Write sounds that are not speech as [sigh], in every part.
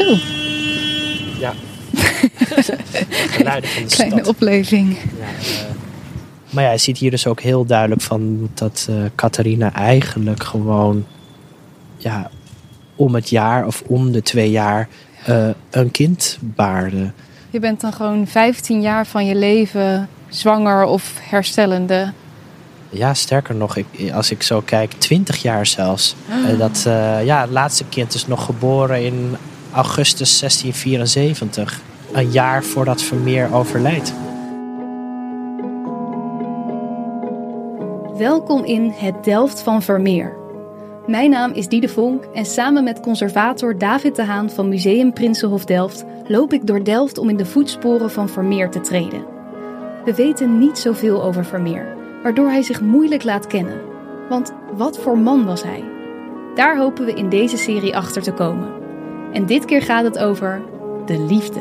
Zo. Ja. [laughs] Geluiden van de Kleine stad. opleving. Ja, eh, maar ja, je ziet hier dus ook heel duidelijk van dat eh Catharina eigenlijk gewoon ja, om het jaar of om de twee jaar eh, een kind baarde. Je bent dan gewoon 15 jaar van je leven zwanger of herstellende. Ja, sterker nog, ik, als ik zo kijk, 20 jaar zelfs. Eh, dat, ja, het laatste kind is nog geboren in augustus 1674. Een jaar voordat Vermeer overlijdt. Welkom in het Delft van Vermeer. Mijn naam is Diede Vonk en samen met conservator David de Haan van Museum Prinsenhof Delft loop ik door Delft om in de voetsporen van Vermeer te treden. We weten niet zoveel over Vermeer, waardoor hij zich moeilijk laat kennen. Want wat voor man was hij? Daar hopen we in deze serie achter te komen. En dit keer gaat het over de liefde.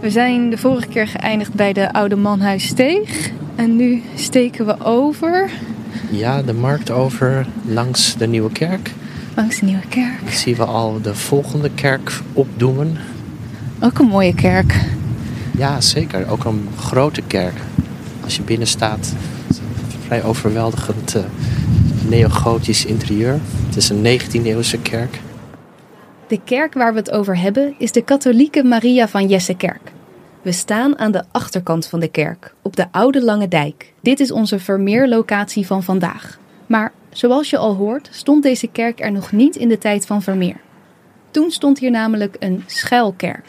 We zijn de vorige keer geëindigd bij de Oude Manhuissteeg. En nu steken we over Ja, de markt over langs de Nieuwe Kerk. langs de Nieuwe Kerk. Zien we al de volgende kerk opdoemen. Ook een mooie kerk. Ja, zeker. Ook een grote kerk. Als je binnen staat, het is een vrij overweldigend eh, neogotisch interieur. Het is een 19e eeuwse kerk. De kerk waar we het over hebben is de katholieke Maria van Jessekerk. We staan aan de achterkant van de kerk, op de Oude Lange Dijk. Dit is onze Vermeer-locatie van vandaag. Maar zoals je al hoort, stond deze kerk er nog niet in de tijd van Vermeer. Toen stond hier namelijk een schuilkerk.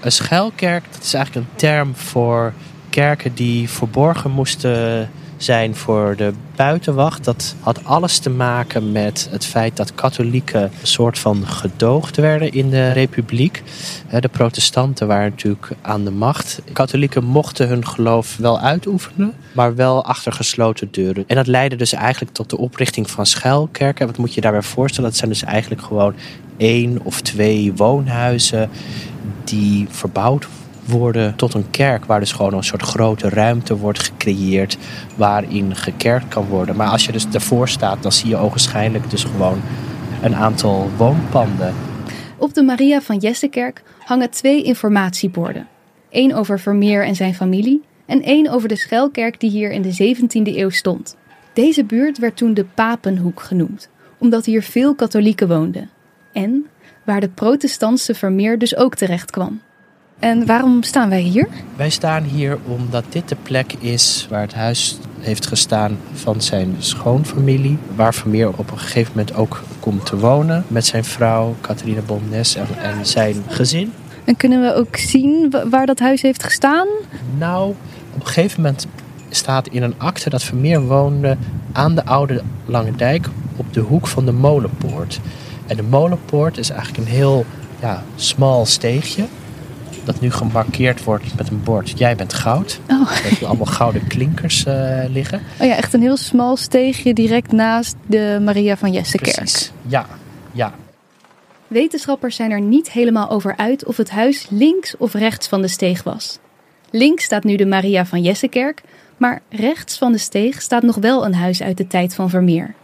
Een schuilkerk, dat is eigenlijk een term voor kerken die verborgen moesten zijn voor de buitenwacht. Dat had alles te maken met het feit dat katholieken soort van gedoogd werden in de republiek. Hè, De protestanten waren natuurlijk aan de macht. Katholieken mochten hun geloof wel uitoefenen, maar wel achter gesloten deuren. En dat leidde dus eigenlijk tot de oprichting van schuilkerken. Wat moet je daarbij voorstellen? Dat zijn dus eigenlijk gewoon één of twee woonhuizen die verbouwd worden tot een kerk waar dus gewoon een soort grote ruimte wordt gecreëerd waarin gekerkt kan worden. Maar als je dus daarvoor staat, dan zie je ogenschijnlijk dus gewoon een aantal woonpanden. Op de Maria van Jessekerk hangen twee informatieborden. Eén over Vermeer en zijn familie en één over de schuilkerk die hier in de 17e eeuw stond. Deze buurt werd toen de Papenhoek genoemd, omdat hier veel katholieken woonden. En waar de protestantse Vermeer dus ook terecht kwam. En waarom staan wij hier? Wij staan hier omdat dit de plek is waar het huis heeft gestaan van zijn schoonfamilie. Waar Vermeer op een gegeven moment ook komt te wonen met zijn vrouw Catharina Bonnes en, en zijn gezin. En kunnen we ook zien wa- waar dat huis heeft gestaan? Nou, op een gegeven moment staat in een akte dat Vermeer woonde aan de oude Lange Dijk op de hoek van de Molenpoort. En de Molenpoort is eigenlijk een heel ja, smal steegje. Dat nu gemarkeerd wordt met een bord. Jij bent goud. Oh. Heb je allemaal gouden klinkers eh, liggen. Oh ja, echt een heel smal steegje direct naast de Maria van Jessekerk. Precies. Ja, ja. Wetenschappers zijn er niet helemaal over uit of het huis links of rechts van de steeg was. Links staat nu de Maria van Jessekerk, maar rechts van de steeg staat nog wel een huis uit de tijd van Vermeer.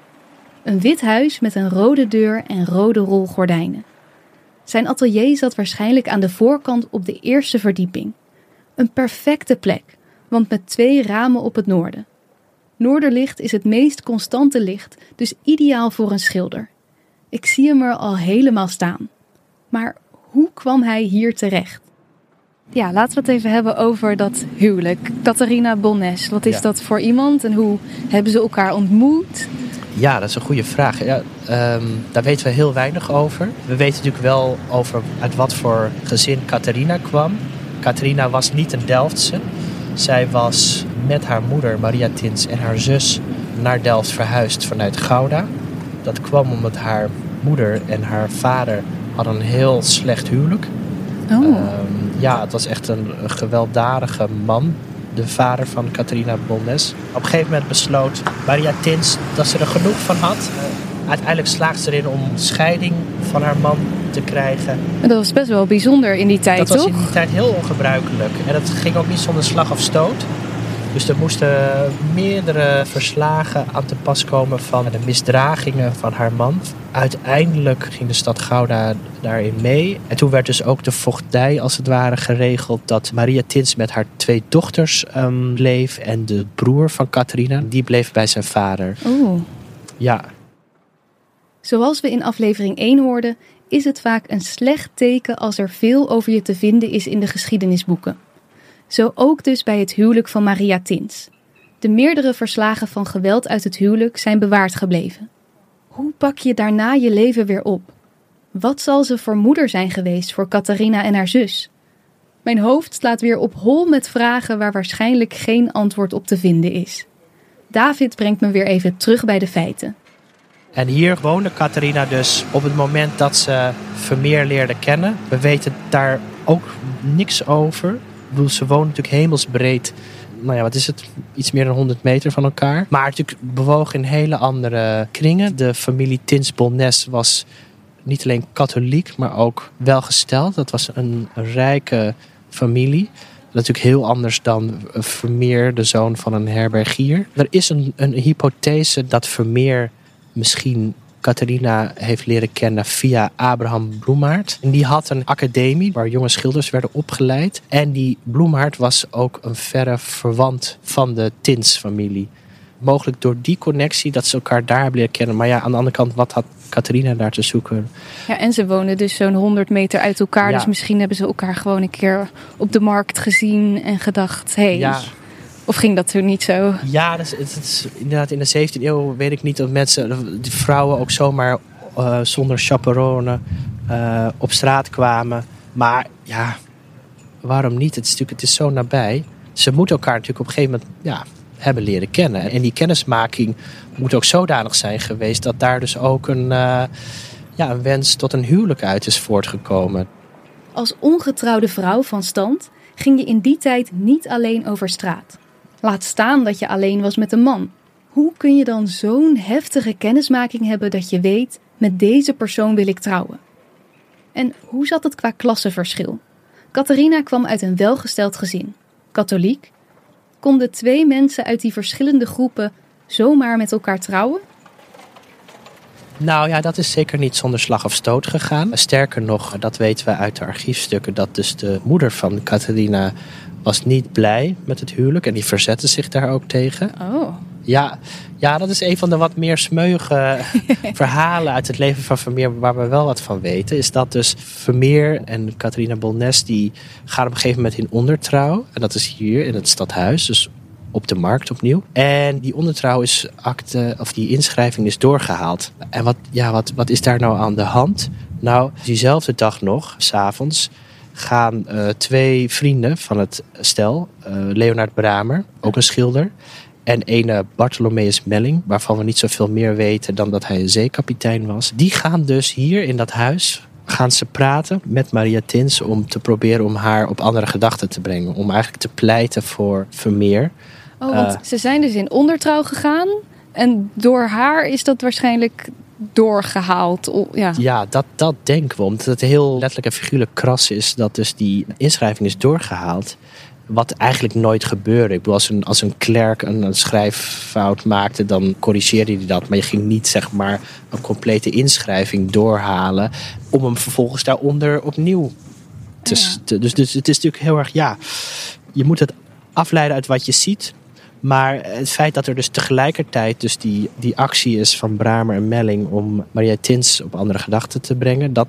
Een wit huis met een rode deur en rode rolgordijnen. Zijn atelier zat waarschijnlijk aan de voorkant op de eerste verdieping. Een perfecte plek, want met twee ramen op het noorden. Noorderlicht is het meest constante licht, dus ideaal voor een schilder. Ik zie hem er al helemaal staan. Maar hoe kwam hij hier terecht? Ja, laten we het even hebben over dat huwelijk. Catharina Bonnes, wat is Ja. dat voor iemand en hoe hebben ze elkaar ontmoet? Ja, dat is een goede vraag. Ja, ehm, daar weten we heel weinig over. We weten natuurlijk wel over uit wat voor gezin Catharina kwam. Catharina was niet een Delftse. Zij was met haar moeder Maria Tins en haar zus naar Delft verhuisd vanuit Gouda. Dat kwam omdat haar moeder en haar vader hadden een heel slecht huwelijk. Oh, Ehm, ja, het was echt een gewelddadige man, de vader van Catharina Bonnes. Op een gegeven moment besloot Maria Tins dat ze er genoeg van had. Uiteindelijk slaagt ze erin om scheiding van haar man te krijgen. en dat was best wel bijzonder in die tijd, dat was toch? in die tijd heel ongebruikelijk. En dat ging ook niet zonder slag of stoot. Dus er moesten meerdere verslagen aan te pas komen van de misdragingen van haar man. Uiteindelijk ging de stad Gouda daarin mee. En toen werd dus ook de vochtdij als het ware geregeld dat Maria Tins met haar twee dochters um, bleef. En de broer van Catharina, die bleef bij zijn vader. Oeh. Ja. Zoals we in aflevering 1 hoorden, is het vaak een slecht teken als er veel over je te vinden is in de geschiedenisboeken. Zo ook dus bij het huwelijk van Maria Tins. De meerdere verslagen van geweld uit het huwelijk zijn bewaard gebleven. Hoe pak je daarna je leven weer op? Wat zal ze voor moeder zijn geweest voor Catharina en haar zus? Mijn hoofd slaat weer op hol met vragen waar waarschijnlijk geen antwoord op te vinden is. David brengt me weer even terug bij de feiten. En hier woonde Catharina dus op het moment dat ze Vermeer leerde kennen. We weten daar ook niks over. Ze wonen natuurlijk hemelsbreed. Nou ja, wat is het? Iets meer dan 100 meter van elkaar. Maar natuurlijk bewogen in hele andere kringen. De familie Tins Bolnes was niet alleen katholiek, maar ook welgesteld. Dat was een rijke familie. Natuurlijk heel anders dan Vermeer, de zoon van een herbergier. Er is een, een hypothese dat Vermeer misschien Catharina heeft leren kennen via Abraham Bloemaert. En die had een academie waar jonge schilders werden opgeleid. En die Bloemaert was ook een verre verwant van de Tins-familie. Mogelijk door die connectie dat ze elkaar daar hebben leren kennen. Maar ja, aan de andere kant, wat had Catharina daar te zoeken? Ja, en ze wonen dus zo'n 100 meter uit elkaar. Ja. Dus misschien hebben ze elkaar gewoon een keer op de markt gezien en gedacht: hé. Hey, Ja. Of ging dat toen niet zo? Ja, dat is, het is, inderdaad in de 17e eeuw weet ik niet of mensen, die vrouwen ook zomaar eh, zonder chaperone eh, op straat kwamen. Maar ja, waarom niet? Het is natuurlijk het is zo nabij. Ze moeten elkaar natuurlijk op een gegeven moment ja, hebben leren kennen. En die kennismaking moet ook zodanig zijn geweest dat daar dus ook een, eh, ja, een wens tot een huwelijk uit is voortgekomen. Als ongetrouwde vrouw van stand ging je in die tijd niet alleen over straat. Laat staan dat je alleen was met een man. Hoe kun je dan zo'n heftige kennismaking hebben dat je weet, met deze persoon wil ik trouwen? En hoe zat het qua klassenverschil? Catharina kwam uit een welgesteld gezin, katholiek. Konden twee mensen uit die verschillende groepen zomaar met elkaar trouwen? Nou ja, dat is zeker niet zonder slag of stoot gegaan. Sterker nog, dat weten we uit de archiefstukken, dat dus de moeder van Catharina was niet blij met het huwelijk en die verzette zich daar ook tegen. Oh. Ja, ja dat is een van de wat meer smeuïge [laughs] verhalen uit het leven van Vermeer waar we wel wat van weten. Is dat dus Vermeer en Catharina Bolnes die gaan op een gegeven moment in ondertrouw. En dat is hier in het stadhuis, dus op de markt opnieuw. En die ondertrouw is akte, of die inschrijving is doorgehaald. En wat, ja, wat, wat is daar nou aan de hand? Nou, diezelfde dag nog, s'avonds, gaan eh, twee vrienden van het stel, eh, Leonard Bramer, ook een schilder, en ene Bartholomeus Melling, waarvan we niet zoveel meer weten dan dat hij een zeekapitein was. Die gaan dus hier in dat huis gaan ze praten met Maria Tins om te proberen om haar op andere gedachten te brengen. Om eigenlijk te pleiten voor Vermeer. Oh, want Eh. ze zijn dus in ondertrouw gegaan. En door haar is dat waarschijnlijk doorgehaald. Ja. Ja, dat, dat denken we. Omdat het heel letterlijk en figuurlijk kras is dat dus die inschrijving is doorgehaald. Wat eigenlijk nooit gebeurde. Ik bedoel, als een, als een klerk een, een schrijffout maakte, dan corrigeerde hij dat. Maar je ging niet zeg maar een complete inschrijving doorhalen om hem vervolgens daaronder opnieuw te. Ja. te- dus, dus het is natuurlijk heel erg, ja, je moet het afleiden uit wat je ziet. Maar het feit dat er dus tegelijkertijd dus die, die actie is van Bramer en Melling om Maria Tins op andere gedachten te brengen, dat,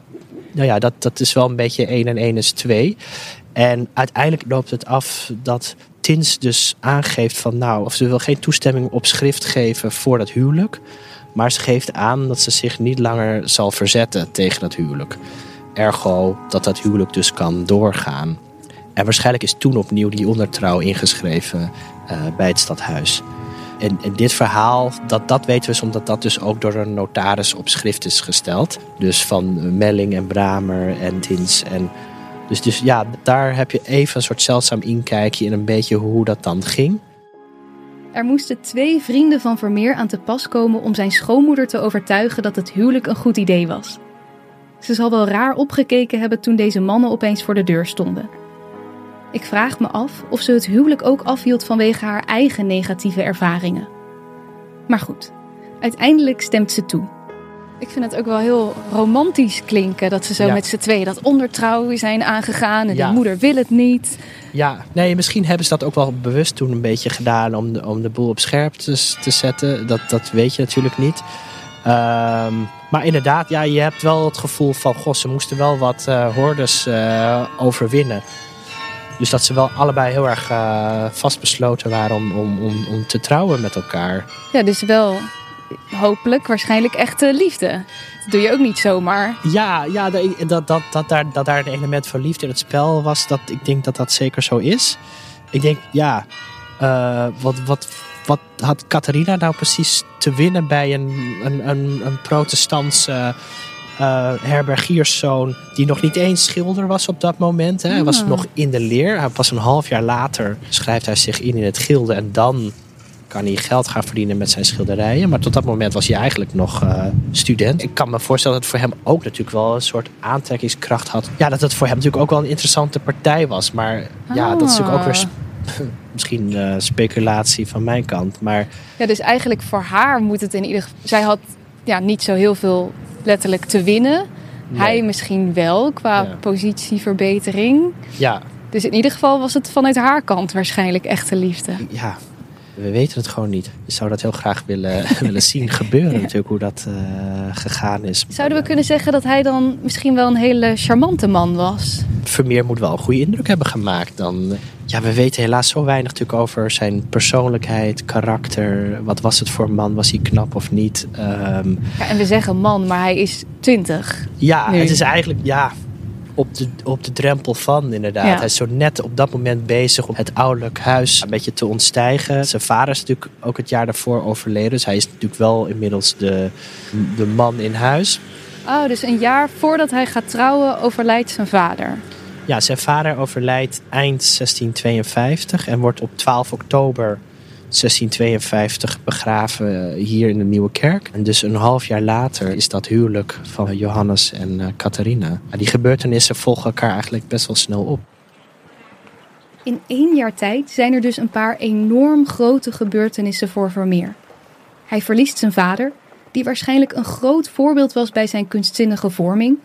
nou ja, dat, dat is wel een beetje 1 en 1 is 2. En uiteindelijk loopt het af dat Tins dus aangeeft van nou, of ze wil geen toestemming op schrift geven voor dat huwelijk. Maar ze geeft aan dat ze zich niet langer zal verzetten tegen dat huwelijk. Ergo dat dat huwelijk dus kan doorgaan. En waarschijnlijk is toen opnieuw die ondertrouw ingeschreven eh, bij het stadhuis. En, dit verhaal, dat, dat weten we dus omdat dat dus ook door een notaris op schrift is gesteld. Dus van Melling en Bramer en Tins. En dus, dus ja, daar heb je even een soort zeldzaam inkijkje in een beetje hoe dat dan ging. Er moesten twee vrienden van Vermeer aan te pas komen om zijn schoonmoeder te overtuigen dat het huwelijk een goed idee was. Ze zal wel raar opgekeken hebben toen deze mannen opeens voor de deur stonden. Ik vraag me af of ze het huwelijk ook afhield vanwege haar eigen negatieve ervaringen. Maar goed, uiteindelijk stemt ze toe. Ik vind het ook wel heel romantisch klinken dat ze zo Ja. met z'n tweeën dat ondertrouwen zijn aangegaan en Ja. de moeder wil het niet. Ja, nee, misschien hebben ze dat ook wel bewust toen een beetje gedaan om de, om de boel op scherp te, te zetten. Dat, dat weet je natuurlijk niet. Ehm, maar inderdaad, ja, je hebt wel het gevoel van, goh, ze moesten wel wat eh hordes eh, overwinnen. Dus dat ze wel allebei heel erg eh, vastbesloten waren om, om, om, om te trouwen met elkaar. Ja, dus wel hopelijk waarschijnlijk echte liefde. Dat doe je ook niet zomaar. Ja, ja dat, dat, dat, dat, daar, dat daar een element van liefde in het spel was, dat, ik denk dat dat zeker zo is. Ik denk, ja, eh, wat, wat, wat had Catharina nou precies te winnen bij een, een, een, een protestantse eh, herbergierszoon die nog niet eens schilder was op dat moment? Hè? Hij was Ah. nog in de leer. Hij Pas een half jaar later schrijft hij zich in in het gilde en dan kan hij geld gaan verdienen met zijn schilderijen. Maar tot dat moment was hij eigenlijk nog eh, student. Ik kan me voorstellen dat het voor hem ook natuurlijk wel een soort aantrekkingskracht had. Ja, dat het voor hem natuurlijk ook wel een interessante partij was. Maar ja, dat is natuurlijk ook weer sp- [laughs] misschien eh, speculatie van mijn kant. Maar Ja, dus eigenlijk voor haar moet het in ieder geval... Zij had ja, niet zo heel veel letterlijk te winnen. Nee. Hij misschien wel, qua Ja. positieverbetering. ja, Dus in ieder geval was het vanuit haar kant waarschijnlijk echte liefde. ja, we weten het gewoon niet. Je zou dat heel graag willen, [laughs] willen zien gebeuren Ja. natuurlijk, hoe dat eh, gegaan is. Zouden we kunnen zeggen dat hij dan misschien wel een hele charmante man was? Vermeer moet wel een goede indruk hebben gemaakt. Dan, ja, we weten helaas zo weinig natuurlijk over zijn persoonlijkheid, karakter. Wat was het voor een man? Was hij knap of niet? Ehm, Ja, en we zeggen man, maar hij is twintig. ja, Nu. het is eigenlijk ja, op, de, op de drempel van inderdaad. Ja. Hij is zo net op dat moment bezig om het ouderlijk huis een beetje te ontstijgen. Zijn vader is natuurlijk ook het jaar daarvoor overleden. Dus hij is natuurlijk wel inmiddels de, de man in huis. Oh, dus een jaar voordat hij gaat trouwen overlijdt zijn vader. Ja, zijn vader overlijdt eind 1652 en wordt op 12 oktober 1652 begraven eh, hier in de Nieuwe Kerk. En dus een half jaar later is dat huwelijk van Johannes en eh Catharina. Die gebeurtenissen volgen elkaar eigenlijk best wel snel op. In één jaar tijd zijn er dus een paar enorm grote gebeurtenissen voor Vermeer. Hij verliest zijn vader, die waarschijnlijk een groot voorbeeld was bij zijn kunstzinnige vorming.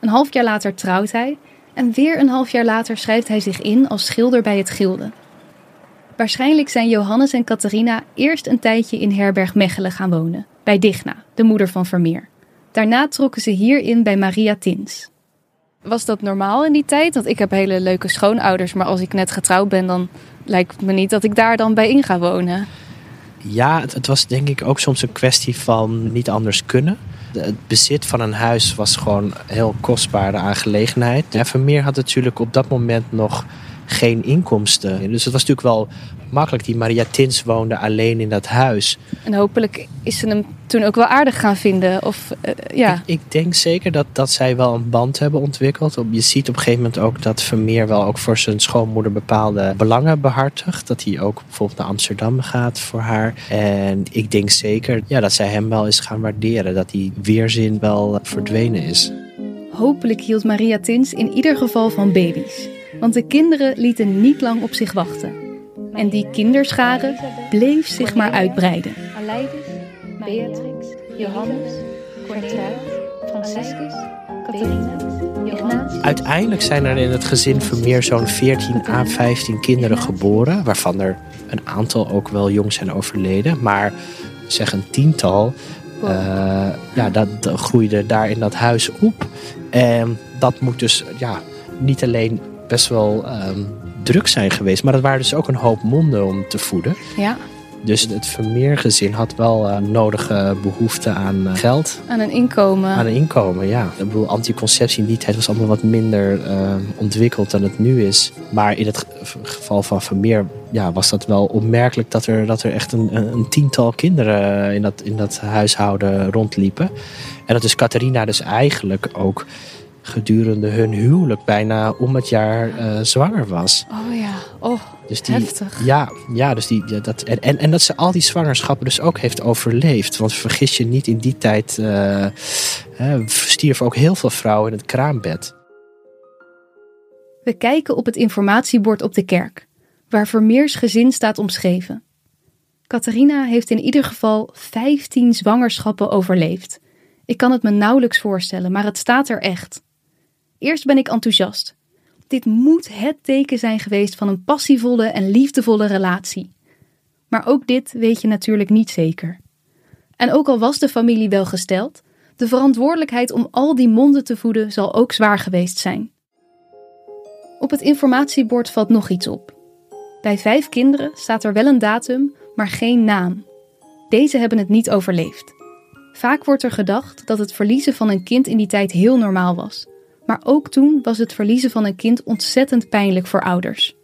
Een half jaar later trouwt hij en weer een half jaar later schrijft hij zich in als schilder bij het Gilde. Waarschijnlijk zijn Johannes en Catharina eerst een tijdje in herberg Mechelen gaan wonen, bij Digna, de moeder van Vermeer. Daarna trokken ze hierin bij Maria Tins. Was dat normaal in die tijd? Want ik heb hele leuke schoonouders, maar als ik net getrouwd ben, dan lijkt het me niet dat ik daar dan bij in ga wonen. Ja, het, het was denk ik ook soms een kwestie van niet anders kunnen. Het bezit van een huis was gewoon een heel kostbare aangelegenheid. En Vermeer had natuurlijk op dat moment nog geen inkomsten. Dus het was natuurlijk wel makkelijk. Die Maria Tins woonde alleen in dat huis. En hopelijk is ze hem toen ook wel aardig gaan vinden. Of eh, ja, Ik, ik denk zeker dat, dat zij wel een band hebben ontwikkeld. Je ziet op een gegeven moment ook dat Vermeer wel ook voor zijn schoonmoeder bepaalde belangen behartigt. Dat hij ook bijvoorbeeld naar Amsterdam gaat voor haar. En ik denk zeker ja, dat zij hem wel is gaan waarderen. Dat die weerzin wel verdwenen is. Hopelijk hield Maria Tins in ieder geval van baby's. Want de kinderen lieten niet lang op zich wachten. En die kinderschare bleef zich maar uitbreiden. Aleidus, Beatrix, Johannes, Cornelia, Franciscus, Catharina, Ignatius. Uiteindelijk zijn er in het gezin Vermeer zo'n 14 à 15 kinderen geboren. Waarvan er een aantal ook wel jong zijn overleden. Maar zeg een tiental eh, ja, dat, dat groeide daar in dat huis op. En dat moet dus ja, niet alleen best wel ehm, druk zijn geweest. Maar dat waren dus ook een hoop monden om te voeden. ja, Dus het Vermeer-gezin had wel eh, nodige behoefte aan eh, geld. aan een inkomen. Aan een inkomen, ja. Ik bedoel, anticonceptie in die tijd was allemaal wat minder eh, ontwikkeld dan het nu is. Maar in het ge- geval van Vermeer ja, was dat wel opmerkelijk dat er, dat er echt een, een een tiental kinderen in dat, in dat huishouden rondliepen. En dat is Catharina dus eigenlijk ook gedurende hun huwelijk bijna om het jaar eh, zwanger was. Oh ja, oh, Dus die, heftig. ja, ja, dus die, ja, dat, en, en, en dat ze al die zwangerschappen dus ook heeft overleefd. Want vergis je niet, in die tijd eh, hè, stierven ook heel veel vrouwen in het kraambed. We kijken op het informatiebord op de kerk, waar Vermeers gezin staat omschreven. Catharina heeft in ieder geval 15 zwangerschappen overleefd. Ik kan het me nauwelijks voorstellen, maar het staat er echt. Eerst ben ik enthousiast. Dit moet het teken zijn geweest van een passievolle en liefdevolle relatie. Maar ook dit weet je natuurlijk niet zeker. En ook al was de familie wel gesteld, de verantwoordelijkheid om al die monden te voeden zal ook zwaar geweest zijn. Op het informatiebord valt nog iets op. Bij vijf kinderen staat er wel een datum, maar geen naam. Deze hebben het niet overleefd. Vaak wordt er gedacht dat het verliezen van een kind in die tijd heel normaal was. Maar ook toen was het verliezen van een kind ontzettend pijnlijk voor ouders.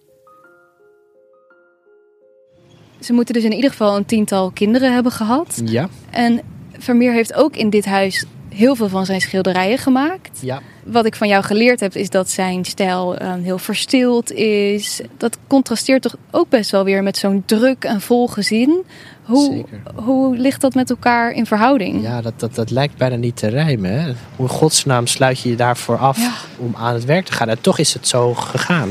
Ze moeten dus in ieder geval een tiental kinderen hebben gehad. Ja, En Vermeer heeft ook in dit huis heel veel van zijn schilderijen gemaakt. ja. Wat ik van jou geleerd heb, is dat zijn stijl eh, heel verstild is. Dat contrasteert toch ook best wel weer met zo'n druk en vol gezin. Hoe, Zeker. hoe ligt dat met elkaar in verhouding? Ja, dat, dat, dat lijkt bijna niet te rijmen. Hè? Hoe in godsnaam sluit je je daarvoor af Ja. om aan het werk te gaan? En toch is het zo gegaan.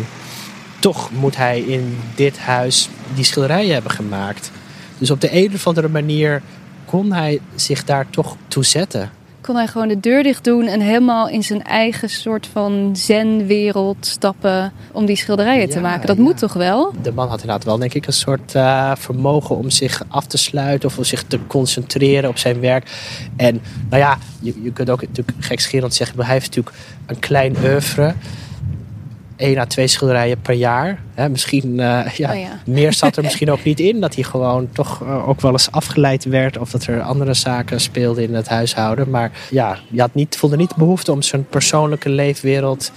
Toch moet hij in dit huis die schilderijen hebben gemaakt. Dus op de een of andere manier kon hij zich daar toch toe zetten. Kon hij gewoon de deur dicht doen en helemaal in zijn eigen soort van zen-wereld stappen om die schilderijen te maken? Dat ja. moet toch wel? De man had inderdaad wel, denk ik, een soort eh, vermogen om zich af te sluiten of om zich te concentreren op zijn werk. En nou ja, je, je kunt ook natuurlijk gekscherend zeggen, maar hij heeft natuurlijk een klein oeuvre. Eén à twee schilderijen per jaar. Hè, misschien, eh, [laughs] ja, Oh ja. meer zat er misschien ook [laughs] niet in. Dat hij gewoon toch eh, ook wel eens afgeleid werd. Of dat er andere zaken speelden in het huishouden. Maar ja, je had niet, voelde niet de behoefte om zijn persoonlijke leefwereld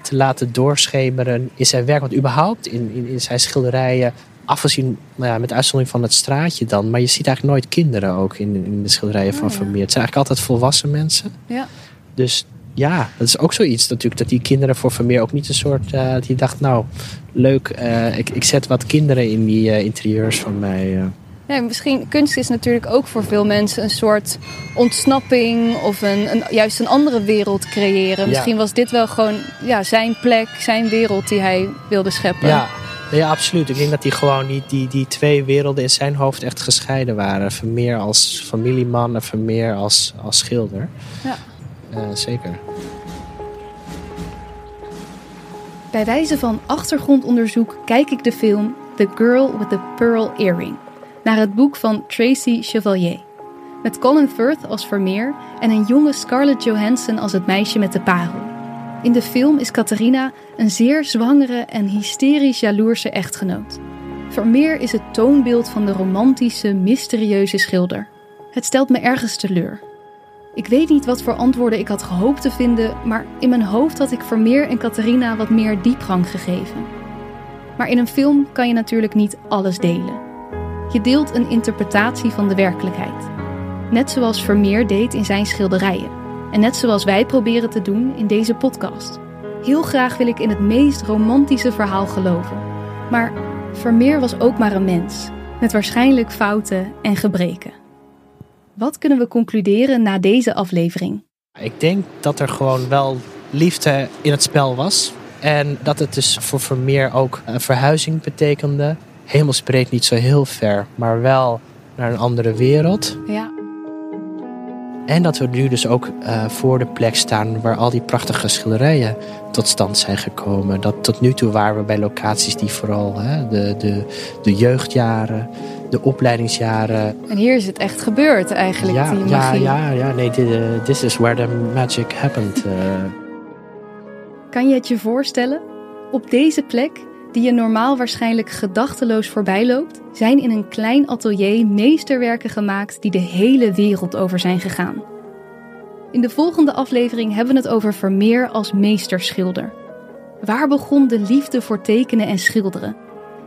te laten doorschemeren in zijn werk. Want überhaupt in, in, in zijn schilderijen, afgezien nou ja, met uitzondering van het straatje dan. Maar je ziet eigenlijk nooit kinderen ook in, in de schilderijen van Oh ja. Vermeer. Het zijn eigenlijk altijd volwassen mensen. Ja. Dus ja, dat is ook zoiets natuurlijk. Dat die kinderen voor Vermeer ook niet een soort... eh die dacht, nou, leuk, eh, ik, ik zet wat kinderen in die eh, interieurs van mij. Ja, misschien kunst is natuurlijk ook voor veel mensen een soort ontsnapping of een, een, juist een andere wereld creëren. Ja. Misschien was dit wel gewoon ja, zijn plek, zijn wereld die hij wilde scheppen. Ja, ja, absoluut. Ik denk dat die gewoon die, die, die twee werelden in zijn hoofd echt gescheiden waren. Vermeer als familieman en Vermeer als, als schilder. Ja. Eh, zeker. Bij wijze van achtergrondonderzoek kijk ik de film The Girl with the Pearl Earring naar het boek van Tracy Chevalier. Met Colin Firth als Vermeer en een jonge Scarlett Johansson als het meisje met de parel. In de film is Catharina een zeer zwangere en hysterisch jaloerse echtgenoot. Vermeer is het toonbeeld van de romantische, mysterieuze schilder. Het stelt me ergens teleur. Ik weet niet wat voor antwoorden ik had gehoopt te vinden, maar in mijn hoofd had ik Vermeer en Catharina wat meer diepgang gegeven. Maar in een film kan je natuurlijk niet alles delen. Je deelt een interpretatie van de werkelijkheid. Net zoals Vermeer deed in zijn schilderijen. En net zoals wij proberen te doen in deze podcast. Heel graag wil ik in het meest romantische verhaal geloven. Maar Vermeer was ook maar een mens, met waarschijnlijk fouten en gebreken. Wat kunnen we concluderen na deze aflevering? Ik denk dat er gewoon wel liefde in het spel was. En dat het dus voor Vermeer ook een verhuizing betekende. Hemelsbreed niet zo heel ver, maar wel naar een andere wereld. Ja, En dat we nu dus ook eh, voor de plek staan waar al die prachtige schilderijen tot stand zijn gekomen. Dat tot nu toe waren we bij locaties die vooral hè, de, de, de jeugdjaren, de opleidingsjaren. en hier is het echt gebeurd eigenlijk, Ja, die ja, magie. ja, ja, nee, dit, eh, this is where the magic happened. eh. Kan je het je voorstellen? Op deze plek, die je normaal waarschijnlijk gedachteloos voorbij loopt, zijn in een klein atelier meesterwerken gemaakt die de hele wereld over zijn gegaan. In de volgende aflevering hebben we het over Vermeer als meesterschilder. Waar begon de liefde voor tekenen en schilderen?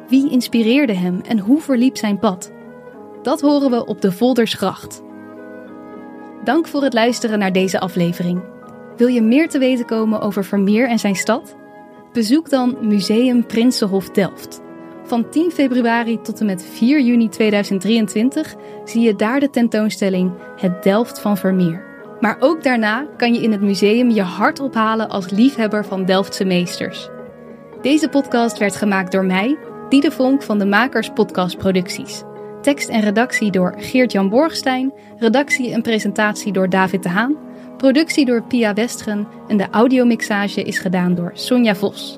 Wie inspireerde hem en hoe verliep zijn pad? Dat horen we op de Voldersgracht. Dank voor het luisteren naar deze aflevering. Wil je meer te weten komen over Vermeer en zijn stad? Bezoek dan Museum Prinsenhof Delft. Van 10 februari tot en met 4 juni 2023 zie je daar de tentoonstelling Het Delft van Vermeer. Maar ook daarna kan je in het museum je hart ophalen als liefhebber van Delftse meesters. Deze podcast werd gemaakt door mij, Vonk van de Makers Podcast Producties. Tekst en redactie door Geert-Jan Borgstein, redactie en presentatie door David de Haan, productie door Pia Westren en de audiomixage is gedaan door Sonja Vos.